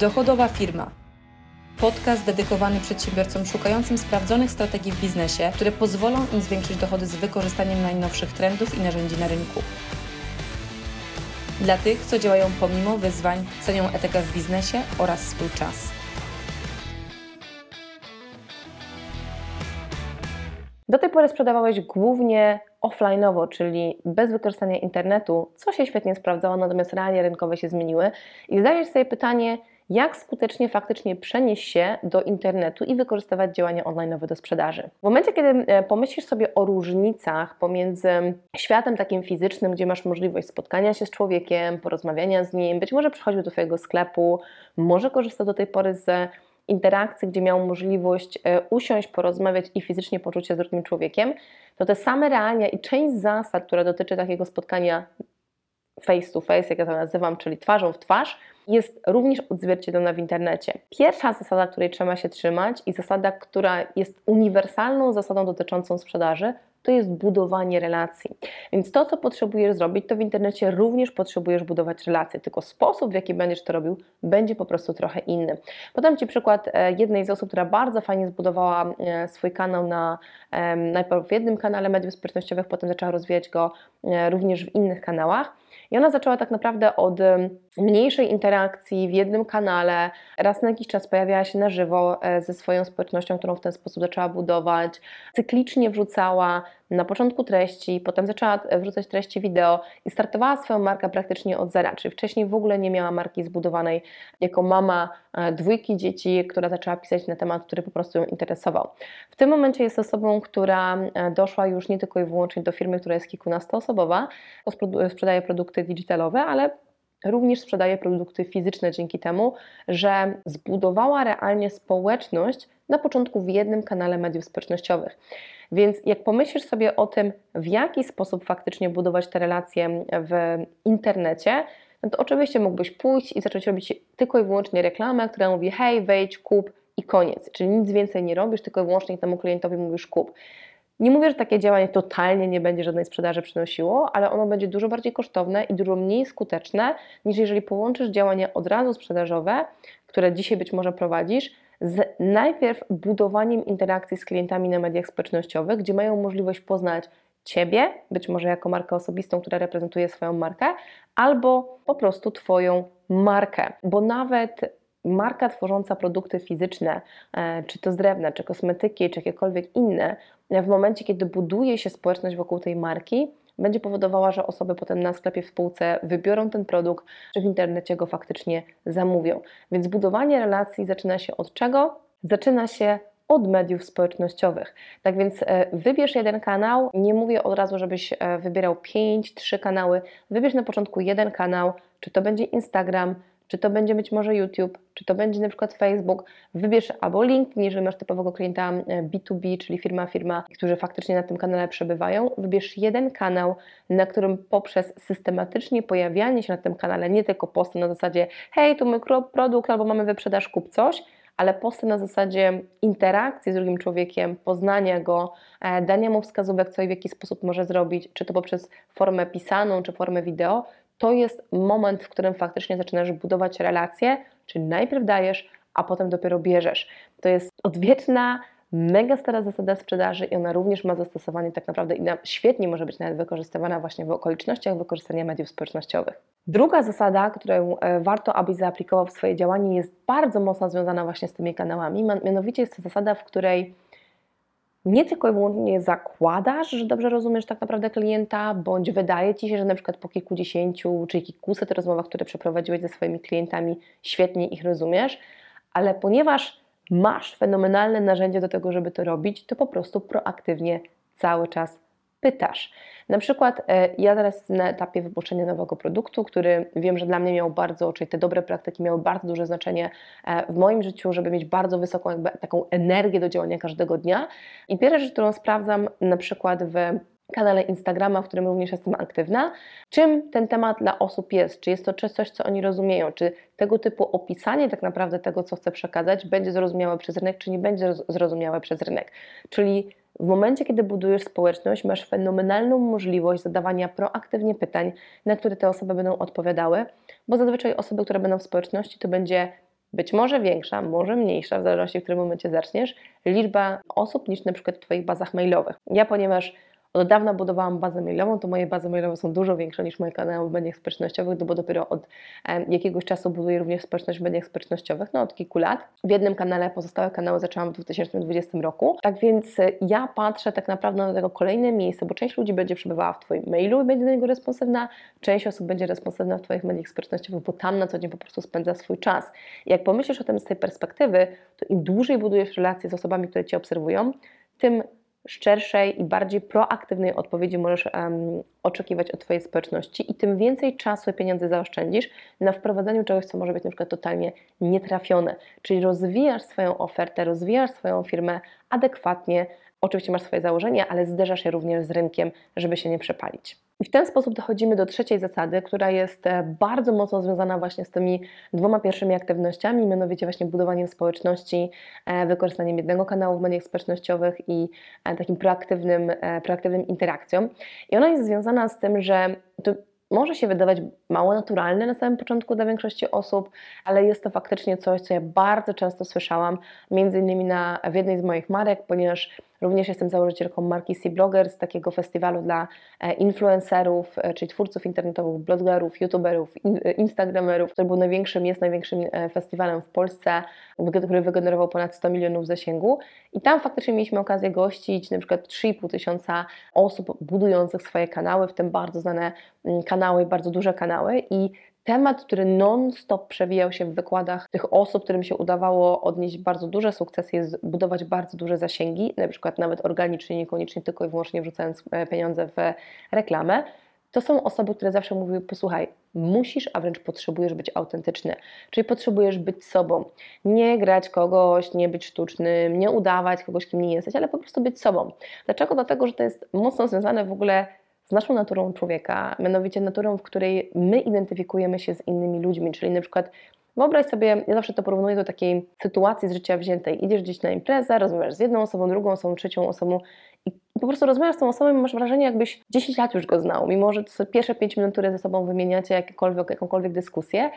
Dochodowa firma. Podcast dedykowany przedsiębiorcom szukającym sprawdzonych strategii w biznesie, które pozwolą im zwiększyć dochody z wykorzystaniem najnowszych trendów i narzędzi na rynku. Dla tych, co działają pomimo wyzwań, cenią etykę w biznesie oraz swój czas. Do tej pory sprzedawałeś głównie offline'owo, czyli bez wykorzystania internetu, co się świetnie sprawdzało, natomiast realia rynkowe się zmieniły. I zdajesz sobie pytanie, jak skutecznie faktycznie przenieść się do internetu i wykorzystywać działania online do sprzedaży. W momencie, kiedy e, pomyślisz sobie o różnicach pomiędzy światem takim fizycznym, gdzie masz możliwość spotkania się z człowiekiem, porozmawiania z nim, być może przychodził do Twojego sklepu, może korzystał do tej pory z interakcji, gdzie miał możliwość e, usiąść, porozmawiać i fizycznie poczuć się z drugim człowiekiem, to te same realia i część zasad, która dotyczy takiego spotkania face to face, jak ja to nazywam, czyli twarzą w twarz, jest również odzwierciedlona w internecie. Pierwsza zasada, której trzeba się trzymać i zasada, która jest uniwersalną zasadą dotyczącą sprzedaży, to jest budowanie relacji. Więc to, co potrzebujesz zrobić, to w internecie również potrzebujesz budować relacje, tylko sposób, w jaki będziesz to robił, będzie po prostu trochę inny. Podam Ci przykład e, jednej z osób, która bardzo fajnie zbudowała e, swój kanał na najpierw w jednym kanale mediów społecznościowych, potem zaczęła rozwijać go e, również w innych kanałach. I ona zaczęła tak naprawdę od mniejszej interakcji w jednym kanale. Raz na jakiś czas pojawiała się na żywo e, ze swoją społecznością, którą w ten sposób zaczęła budować. Cyklicznie wrzucała na początku treści, potem zaczęła e, wrzucać treści wideo i startowała swoją markę praktycznie od zera, czyli wcześniej w ogóle nie miała marki zbudowanej jako mama e, dwójki dzieci, która zaczęła pisać na temat, który po prostu ją interesował. W tym momencie jest osobą, która doszła już nie tylko i wyłącznie do firmy, która jest kilkunastoosobowa, sprzedaje produkty digitalowe, ale również sprzedaje produkty fizyczne dzięki temu, że zbudowała realnie społeczność na początku w jednym kanale mediów społecznościowych. Więc jak pomyślisz sobie o tym, w jaki sposób faktycznie budować te relacje w internecie, no to oczywiście mógłbyś pójść i zacząć robić tylko i wyłącznie reklamę, która mówi hej, wejdź, kup i koniec. Czyli nic więcej nie robisz, tylko i wyłącznie temu klientowi mówisz kup. Nie mówię, że takie działanie totalnie nie będzie żadnej sprzedaży przynosiło, ale ono będzie dużo bardziej kosztowne i dużo mniej skuteczne niż jeżeli połączysz działania od razu sprzedażowe, które dzisiaj być może prowadzisz, z najpierw budowaniem interakcji z klientami na mediach społecznościowych, gdzie mają możliwość poznać Ciebie, być może jako markę osobistą, która reprezentuje swoją markę, albo po prostu Twoją markę, bo nawet marka tworząca produkty fizyczne, e, czy to z drewna, czy kosmetyki, czy jakiekolwiek inne, w momencie, kiedy buduje się społeczność wokół tej marki, będzie powodowała, że osoby potem na sklepie w spółce wybiorą ten produkt, czy w internecie go faktycznie zamówią. Więc budowanie relacji zaczyna się od czego? Zaczyna się od mediów społecznościowych. Tak więc e, wybierz jeden kanał. Nie mówię od razu, żebyś e, wybierał 5, 3 kanały. Wybierz na początku jeden kanał, czy to będzie Instagram, czy to będzie być może YouTube, czy to będzie na przykład Facebook, wybierz albo LinkedIn, jeżeli masz typowego klienta B2B, e, czyli firma, firma, którzy faktycznie na tym kanale przebywają, wybierz jeden kanał, na którym poprzez systematycznie pojawianie się na tym kanale, nie tylko posty na zasadzie hej, tu mój produkt, albo mamy wyprzedaż, kup coś, ale posty na zasadzie interakcji z drugim człowiekiem, poznania go, e, dania mu wskazówek, co i w jaki sposób może zrobić, czy to poprzez formę pisaną, czy formę wideo, to jest moment, w którym faktycznie zaczynasz budować relacje, czyli najpierw dajesz, a potem dopiero bierzesz. To jest odwieczna, mega stara zasada sprzedaży i ona również ma zastosowanie tak naprawdę i świetnie może być nawet wykorzystywana właśnie w okolicznościach wykorzystania mediów społecznościowych. Druga zasada, którą e, warto, abyś zaaplikował w swoje działanie, jest bardzo mocno związana właśnie z tymi kanałami. Mianowicie jest to zasada, w której nie tylko i wyłącznie zakładasz, że dobrze rozumiesz tak naprawdę klienta, bądź wydaje Ci się, że na przykład po kilkudziesięciu czy kilkuset rozmowach, które przeprowadziłeś ze swoimi klientami, świetnie ich rozumiesz, ale ponieważ masz fenomenalne narzędzie do tego, żeby to robić, to po prostu proaktywnie cały czas pytasz. Na przykład e, ja teraz jestem na etapie wypuszczenia nowego produktu, który wiem, że dla mnie miał bardzo, czyli te dobre praktyki miały bardzo duże znaczenie e, w moim życiu, żeby mieć bardzo wysoką jakby taką energię do działania każdego dnia. I pierwsza rzecz, którą sprawdzam na przykład w kanale Instagrama, w którym również jestem aktywna, czym ten temat dla osób jest, czy jest to coś, co oni rozumieją, czy tego typu opisanie tak naprawdę tego, co chcę przekazać, będzie zrozumiałe przez rynek, czy nie będzie zrozumiałe przez rynek. Czyli w momencie, kiedy budujesz społeczność, masz fenomenalną możliwość zadawania proaktywnie pytań, na które te osoby będą odpowiadały, bo zazwyczaj osoby, które będą w społeczności, to będzie być może większa, może mniejsza, w zależności w którym momencie zaczniesz, liczba osób niż na przykład w Twoich bazach mailowych. Ja, ponieważ od dawna budowałam bazę mailową, to moje bazy mailowe są dużo większe niż moje kanały w mediach społecznościowych, bo dopiero od jakiegoś czasu buduję również społeczność w mediach społecznościowych, no od kilku lat. W jednym kanale, pozostałe kanały zaczęłam w 2020 roku. Tak więc e, ja patrzę tak naprawdę na tego kolejne miejsce, bo część ludzi będzie przebywała w Twoim mailu i będzie do niego responsywna, część osób będzie responsywna w Twoich mediach społecznościowych, bo tam na co dzień po prostu spędza swój czas. Jak pomyślisz o tym z tej perspektywy, to im dłużej budujesz relacje z osobami, które Cię obserwują, tym szczerszej i bardziej proaktywnej odpowiedzi możesz um, oczekiwać od Twojej społeczności i tym więcej czasu i pieniędzy zaoszczędzisz na wprowadzaniu czegoś, co może być na przykład totalnie nietrafione. Czyli rozwijasz swoją ofertę, rozwijasz swoją firmę adekwatnie, oczywiście masz swoje założenia, ale zderzasz je również z rynkiem, żeby się nie przepalić. I w ten sposób dochodzimy do trzeciej zasady, która jest e, bardzo mocno związana właśnie z tymi dwoma pierwszymi aktywnościami, mianowicie właśnie budowaniem społeczności, e, wykorzystaniem jednego kanału w mediach społecznościowych i e, takim proaktywnym, proaktywnym interakcją. I ona jest związana z tym, że to może się wydawać mało naturalne na samym początku dla większości osób, ale jest to faktycznie coś, co ja bardzo często słyszałam, między innymi na, w jednej z moich marek, ponieważ Również jestem założycielką marki Sea Bloggers, takiego festiwalu dla e, influencerów, e, czyli twórców internetowych, blogerów, youtuberów, e, instagramerów, który był największym, jest największym festiwalem w Polsce, który wygenerował ponad 100 milionów zasięgu. I tam faktycznie mieliśmy okazję gościć na przykład 3,5 tysiąca osób budujących swoje kanały, w tym bardzo znane mm, kanały, bardzo duże kanały. I temat, który non-stop przewijał się w wykładach tych osób, którym się udawało odnieść bardzo duże sukcesy, jest budować bardzo duże zasięgi, na przykład nawet organicznie, niekoniecznie tylko i wyłącznie wrzucając e, pieniądze w reklamę. To są osoby, które zawsze mówiły: Posłuchaj, musisz, a wręcz potrzebujesz być autentyczny. Czyli potrzebujesz być sobą. Nie grać kogoś, nie być sztucznym, nie udawać kogoś, kim nie jesteś, ale po prostu być sobą. Dlaczego? Dlatego, że to jest mocno związane w ogóle z naszą naturą człowieka, mianowicie naturą, w której my identyfikujemy się z innymi ludźmi, czyli na przykład Wyobraź sobie, ja zawsze to porównuję do takiej sytuacji z życia wziętej. Idziesz gdzieś na imprezę, rozmawiasz z jedną osobą, drugą osobą, trzecią osobą po prostu rozmawiasz z tą osobą i masz wrażenie, jakbyś 10 lat już go znał, mimo że to pierwsze 5 minut, które ze sobą wymieniacie, jakiekolwiek, jakąkolwiek dyskusję,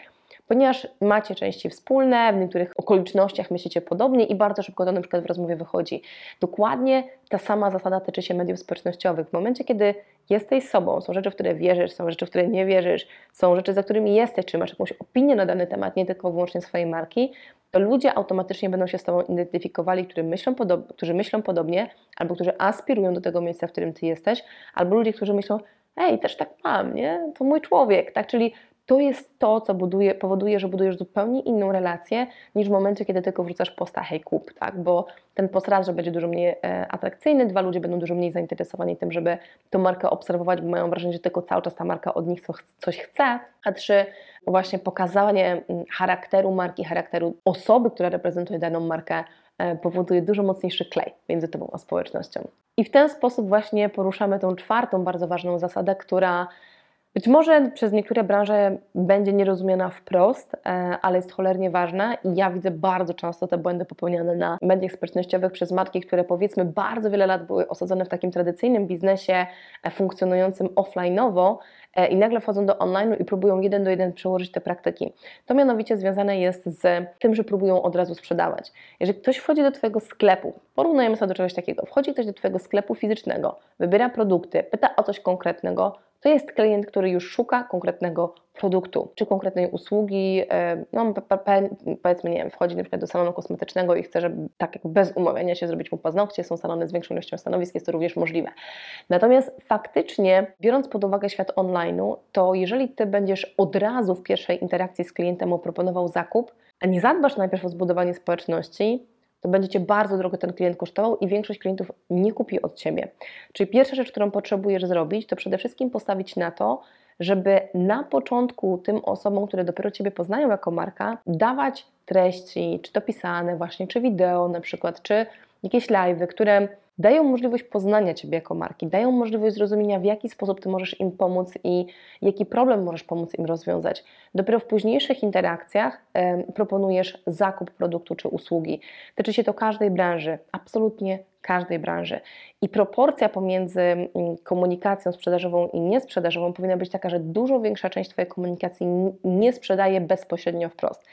ponieważ macie części wspólne, w niektórych okolicznościach myślicie podobnie i bardzo szybko to na przykład w rozmowie wychodzi. Dokładnie ta sama zasada tyczy się mediów społecznościowych. W momencie, kiedy jesteś sobą, są rzeczy, w które wierzysz, są rzeczy, w które nie wierzysz, są rzeczy, za którymi jesteś, czy masz jakąś opinię na dany temat, nie tylko wyłącznie swojej marki, to ludzie automatycznie będą się z Tobą identyfikowali, którzy myślą, którzy myślą podobnie, albo którzy aspirują do tego miejsca, w którym Ty jesteś, albo ludzie, którzy myślą, ej, też tak mam, nie? To mój człowiek, tak? Czyli to jest to, co buduje, powoduje, że budujesz zupełnie inną relację niż w momencie, kiedy tylko wrzucasz posta hej kup, tak? Bo ten post raz, że będzie dużo mniej e, atrakcyjny, dwa, ludzie będą dużo mniej zainteresowani tym, żeby tę markę obserwować, bo mają wrażenie, że tylko cały czas ta marka od nich coś chce, a trzy, właśnie pokazanie charakteru marki, charakteru osoby, która reprezentuje daną markę, e, powoduje dużo mocniejszy klej między Tobą a społecznością. I w ten sposób właśnie poruszamy tą czwartą bardzo ważną zasadę, która być może przez niektóre branże będzie nierozumiana wprost, e, ale jest cholernie ważna i ja widzę bardzo często te błędy popełniane na mediach społecznościowych przez matki, które powiedzmy bardzo wiele lat były osadzone w takim tradycyjnym biznesie e, funkcjonującym offline'owo e, i nagle wchodzą do online i próbują jeden do jeden przełożyć te praktyki. To mianowicie związane jest z tym, że próbują od razu sprzedawać. Jeżeli ktoś wchodzi do Twojego sklepu, porównujemy sobie do czegoś takiego, wchodzi ktoś do Twojego sklepu fizycznego, wybiera produkty, pyta o coś konkretnego, to jest klient, który już szuka konkretnego produktu czy konkretnej usługi. No, powiedzmy, nie wiem, wchodzi na przykład do salonu kosmetycznego i chce, żeby tak jak bez umawiania się zrobić mu paznokcie, są salony z większą ilością stanowisk, jest to również możliwe. Natomiast faktycznie, biorąc pod uwagę świat online'u, to jeżeli Ty będziesz od razu w pierwszej interakcji z klientem proponował zakup, a nie zadbasz najpierw o zbudowanie społeczności, to będzie Cię bardzo drogo ten klient kosztował i większość klientów nie kupi od Ciebie. Czyli pierwsza rzecz, którą potrzebujesz zrobić, to przede wszystkim postawić na to, żeby na początku tym osobom, które dopiero Ciebie poznają jako marka, dawać treści, czy to pisane właśnie, czy wideo na przykład, czy jakieś live'y, które dają możliwość poznania Ciebie jako marki, dają możliwość zrozumienia, w jaki sposób Ty możesz im pomóc i jaki problem możesz pomóc im rozwiązać. Dopiero w późniejszych interakcjach e, proponujesz zakup produktu czy usługi. Tyczy się to każdej branży, absolutnie każdej branży. I proporcja pomiędzy mm, komunikacją sprzedażową i niesprzedażową powinna być taka, że dużo większa część Twojej komunikacji nie sprzedaje bezpośrednio wprost.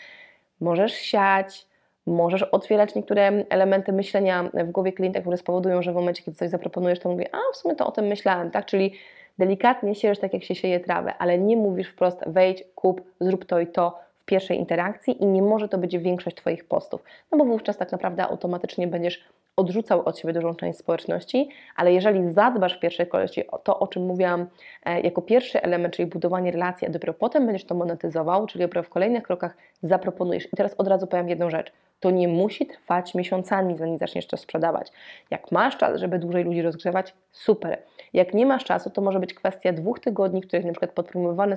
możesz siać, możesz otwierać niektóre elementy myślenia w głowie klienta, które spowodują, że w momencie, kiedy coś zaproponujesz, to mówi, a w sumie to o tym myślałem, tak? Czyli delikatnie siejesz tak, jak się sieje trawę, ale nie mówisz wprost wejdź, kup, zrób to i to w pierwszej interakcji i nie może to być większość Twoich postów, no bo wówczas tak naprawdę automatycznie będziesz odrzucał od siebie dużą część społeczności, ale jeżeli zadbasz w pierwszej kolejności o to, o czym mówiłam e, jako pierwszy element, czyli budowanie relacji, a dopiero potem będziesz to monetyzował, czyli dopiero w kolejnych krokach zaproponujesz. I teraz od razu powiem jedną rzecz. To nie musi trwać miesiącami, zanim zaczniesz to sprzedawać. Jak masz czas, żeby dłużej ludzi rozgrzewać, super. Jak nie masz czasu, to może być kwestia dwóch tygodni, w których na przykład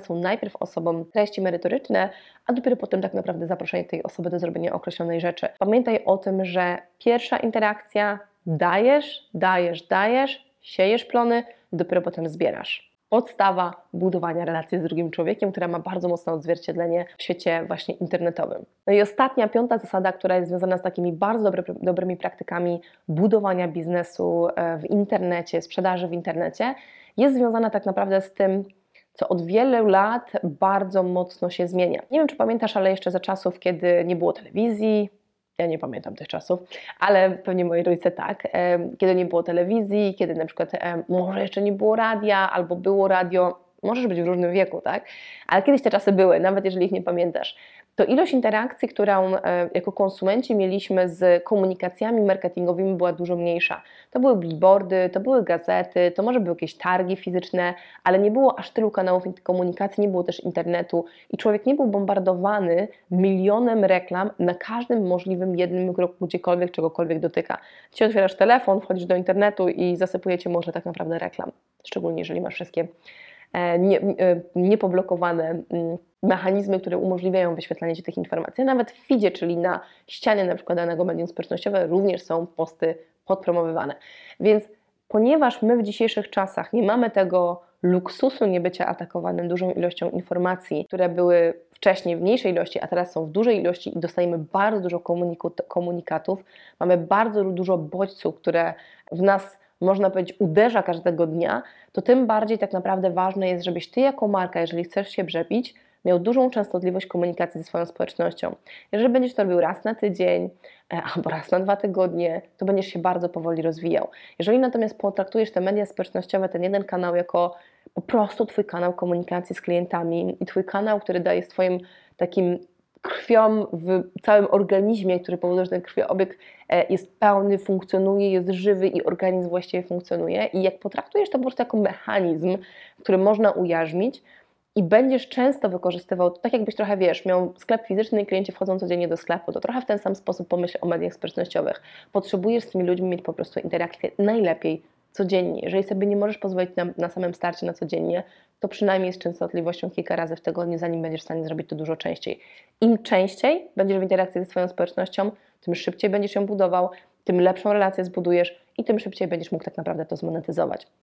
są najpierw osobom treści merytoryczne, a dopiero potem tak naprawdę zaproszenie tej osoby do zrobienia określonej rzeczy. Pamiętaj o tym, że pierwsza interakcja dajesz, dajesz, dajesz, siejesz plony, dopiero potem zbierasz. Podstawa budowania relacji z drugim człowiekiem, która ma bardzo mocne odzwierciedlenie w świecie właśnie internetowym. No i ostatnia, piąta zasada, która jest związana z takimi bardzo dobry, dobrymi praktykami budowania biznesu e, w internecie, sprzedaży w internecie, jest związana tak naprawdę z tym, co od wielu lat bardzo mocno się zmienia. Nie wiem, czy pamiętasz, ale jeszcze za czasów, kiedy nie było telewizji, ja nie pamiętam tych czasów, ale pewnie moi rodzice tak, kiedy nie było telewizji, kiedy na przykład może jeszcze nie było radia, albo było radio, możesz być w różnym wieku, tak? Ale kiedyś te czasy były, nawet jeżeli ich nie pamiętasz to ilość interakcji, którą e, jako konsumenci mieliśmy z komunikacjami marketingowymi była dużo mniejsza. To były billboardy, to były gazety, to może były jakieś targi fizyczne, ale nie było aż tylu kanałów komunikacji, nie było też internetu i człowiek nie był bombardowany milionem reklam na każdym możliwym jednym kroku, gdziekolwiek, czegokolwiek dotyka. Dzisiaj otwierasz telefon, wchodzisz do internetu i zasypujecie może tak naprawdę reklam, szczególnie jeżeli masz wszystkie nie, e, niepoblokowane mm, mechanizmy, które umożliwiają wyświetlanie Ci tych informacji. Nawet w feedzie, czyli na ścianie na przykład danego medium społecznościowego również są posty podpromowywane. Więc ponieważ my w dzisiejszych czasach nie mamy tego luksusu nie bycia atakowanym dużą ilością informacji, które były wcześniej w mniejszej ilości, a teraz są w dużej ilości i dostajemy bardzo dużo komunikatów, mamy bardzo dużo bodźców, które w nas można powiedzieć, uderza każdego dnia, to tym bardziej tak naprawdę ważne jest, żebyś ty jako marka, jeżeli chcesz się brzepić, miał dużą częstotliwość komunikacji ze swoją społecznością. Jeżeli będziesz to robił raz na tydzień e, albo raz na dwa tygodnie, to będziesz się bardzo powoli rozwijał. Jeżeli natomiast potraktujesz te media społecznościowe, ten jeden kanał jako po prostu Twój kanał komunikacji z klientami i Twój kanał, który daje Twoim takim krwią w całym organizmie, który powoduje, że ten krwiobieg e, jest pełny, funkcjonuje, jest żywy i organizm właściwie funkcjonuje. I jak potraktujesz to po prostu jako mechanizm, który można ujarzmić, i będziesz często wykorzystywał, tak jakbyś trochę wiesz, miał sklep fizyczny i klienci wchodzą codziennie do sklepu, to trochę w ten sam sposób pomyśl o mediach społecznościowych. Potrzebujesz z tymi ludźmi mieć po prostu interakcję najlepiej codziennie. Jeżeli sobie nie możesz pozwolić na, na samym starcie na codziennie, to przynajmniej z częstotliwością kilka razy w tygodniu, zanim będziesz w stanie zrobić to dużo częściej. Im częściej będziesz w interakcji ze swoją społecznością, tym szybciej będziesz ją budował, tym lepszą relację zbudujesz i tym szybciej będziesz mógł tak naprawdę to zmonetyzować.